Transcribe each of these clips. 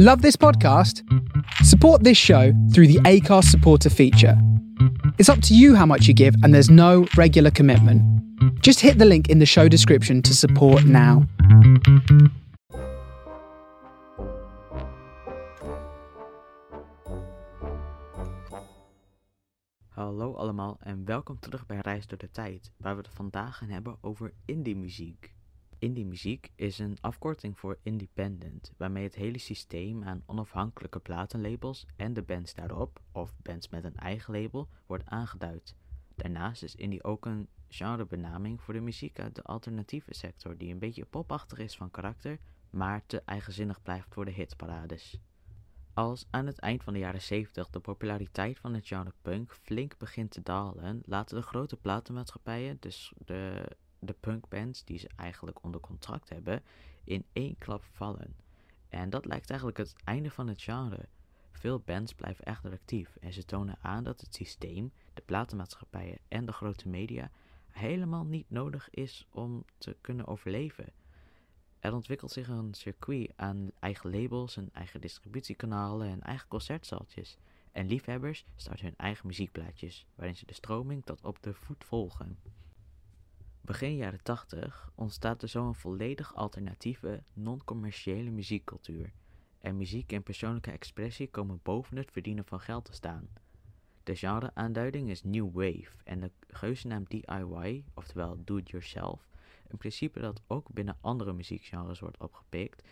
Love this podcast? Support this show through the ACARS supporter feature. It's up to you how much you give, and there's no regular commitment. Just hit the link in the show description to support now. Hallo allemaal en welkom terug bij Reis door de Tijd, waar we het vandaag gaan hebben over indie muziek. Indie muziek is een afkorting voor independent, waarmee het hele systeem aan onafhankelijke platenlabels en de bands daarop, of bands met een eigen label, wordt aangeduid. Daarnaast is indie ook een genrebenaming voor de muziek uit de alternatieve sector, die een beetje popachtig is van karakter, maar te eigenzinnig blijft voor de hitparades. Als aan het eind van de jaren 70 de populariteit van het genre punk flink begint te dalen, laten de grote platenmaatschappijen, dus de, de punkbands die ze eigenlijk onder contract hebben, in één klap vallen. En dat lijkt eigenlijk het einde van het genre. Veel bands blijven echter actief en ze tonen aan dat het systeem, de platenmaatschappijen en de grote media helemaal niet nodig is om te kunnen overleven. Er ontwikkelt zich een circuit aan eigen labels en eigen distributiekanalen en eigen concertzaaltjes. En liefhebbers starten hun eigen muziekplaatjes, waarin ze de stroming tot op de voet volgen. Begin jaren 80 ontstaat er zo een volledig alternatieve, non-commerciële muziekcultuur. En muziek en persoonlijke expressie komen boven het verdienen van geld te staan. De genre-aanduiding is New Wave en de geuzennaam DIY, oftewel Do It Yourself, een principe dat ook binnen andere muziekgenres wordt opgepikt.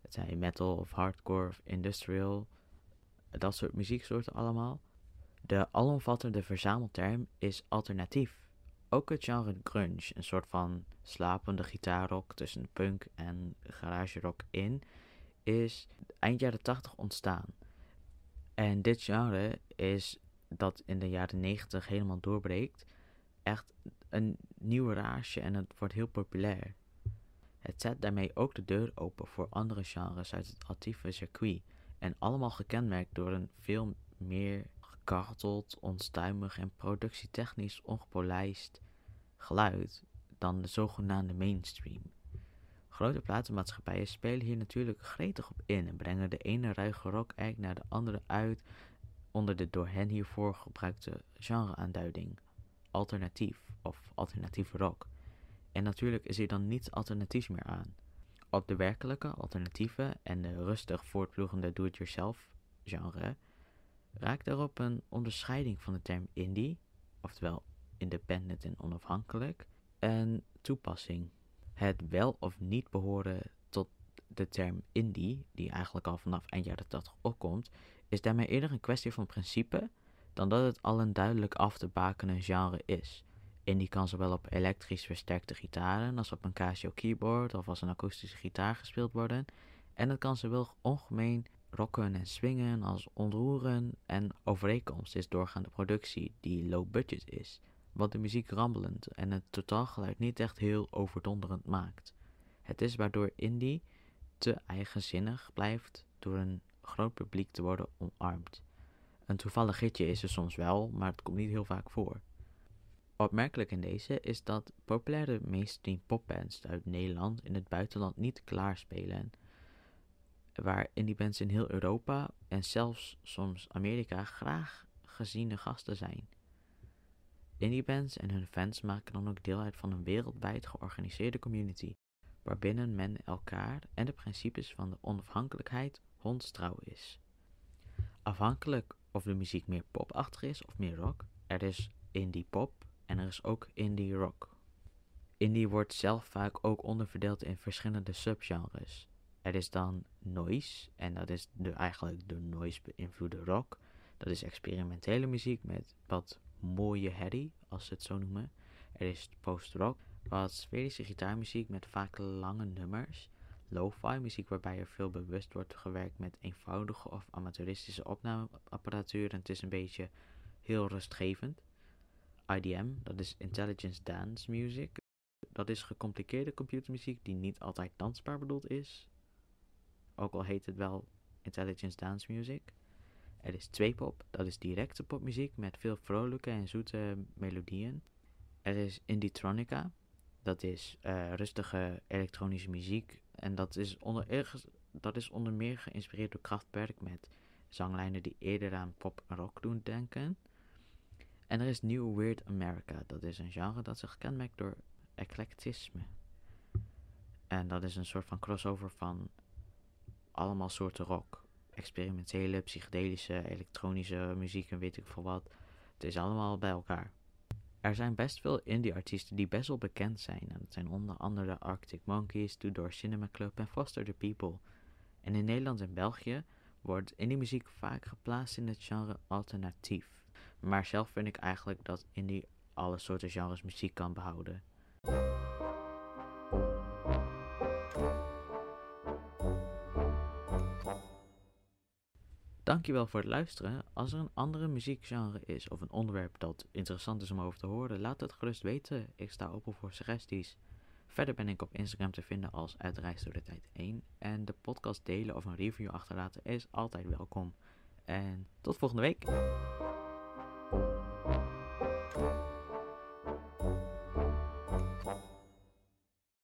Het zijn metal of hardcore of industrial, dat soort muzieksoorten allemaal. De alomvattende verzamelterm is alternatief. Ook het genre grunge, een soort van slapende gitaarrock tussen punk en garage rock in, is eind jaren 80 ontstaan. En dit genre is dat in de jaren 90 helemaal doorbreekt, echt een nieuwe rage en het wordt heel populair. Het zet daarmee ook de deur open voor andere genres uit het actieve circuit en allemaal gekenmerkt door een veel meer gekarteld, onstuimig en productietechnisch ongepolijst geluid dan de zogenaamde mainstream. Grote platenmaatschappijen spelen hier natuurlijk gretig op in en brengen de ene ruige rock act naar de andere uit onder de door hen hiervoor gebruikte genreaanduiding, alternatief of alternatieve rock. En natuurlijk is hier dan niets alternatiefs meer aan. Op de werkelijke, alternatieve en de rustig voortvloegende do-it-yourself genre raakt daarop een onderscheiding van de term indie, oftewel independent en onafhankelijk, en toepassing. Het wel of niet behoren tot de term indie, die eigenlijk al vanaf eind jaren 80 opkomt, is daarmee eerder een kwestie van principe dan dat het al een duidelijk af te bakenen genre is. Indie kan zowel op elektrisch versterkte gitaren als op een Casio keyboard of als een akoestische gitaar gespeeld worden. En het kan zowel ongemeen rocken en swingen als ontroeren en overeenkomst is doorgaande productie die low budget is, wat de muziek rammelend en het totaalgeluid niet echt heel overdonderend maakt. Het is waardoor indie te eigenzinnig blijft door een groot publiek te worden omarmd. Een toevallig hitje is er soms wel, maar het komt niet heel vaak voor. Opmerkelijk in deze is dat populaire mainstream popbands uit Nederland in het buitenland niet klaarspelen, waar bands in heel Europa en zelfs soms Amerika graag geziene gasten zijn. Indie bands en hun fans maken dan ook deel uit van een wereldwijd georganiseerde community, waarbinnen men elkaar en de principes van de onafhankelijkheid hondstrouw is. Afhankelijk of de muziek meer popachtig is of meer rock, er is indie pop en er is ook indie rock. Indie wordt zelf vaak ook onderverdeeld in verschillende subgenres. Er is dan noise, en dat is de, eigenlijk de noise beïnvloede rock. Dat is experimentele muziek met wat mooie herrie, als ze het zo noemen. Er is post-rock, wat sferische gitaarmuziek met vaak lange nummers. Lo-fi muziek waarbij er veel bewust wordt gewerkt met eenvoudige of amateuristische opnameapparatuur en het is een beetje heel rustgevend. IDM, dat is Intelligence Dance Music. Dat is gecompliceerde computermuziek die niet altijd dansbaar bedoeld is. Ook al heet het wel Intelligence Dance Music. Er is twee-pop, dat is directe popmuziek met veel vrolijke en zoete melodieën. Er is Indietronica, dat is uh, rustige elektronische muziek. En dat is onder dat is onder meer geïnspireerd door Kraftwerk met zanglijnen die eerder aan pop en rock doen denken. En er is New Weird America, dat is een genre dat zich kenmerkt door eclectisme. En dat is een soort van crossover van allemaal soorten rock. Experimentele, psychedelische, elektronische muziek en weet ik veel wat. Het is allemaal bij elkaar. Er zijn best veel indie-artiesten die best wel bekend zijn. En dat zijn onder andere de Arctic Monkeys, Two Door Cinema Club en Foster the People. En in Nederland en België wordt indie muziek vaak geplaatst in het genre alternatief. Maar zelf vind ik eigenlijk dat indie alle soorten genres muziek kan behouden. Dankjewel voor het luisteren. Als er een andere muziekgenre is of een onderwerp dat interessant is om over te horen, laat het gerust weten. Ik sta open voor suggesties. Verder ben ik op Instagram te vinden als Uitreis door de Tijd 1. En de podcast delen of een review achterlaten is altijd welkom. En tot volgende week.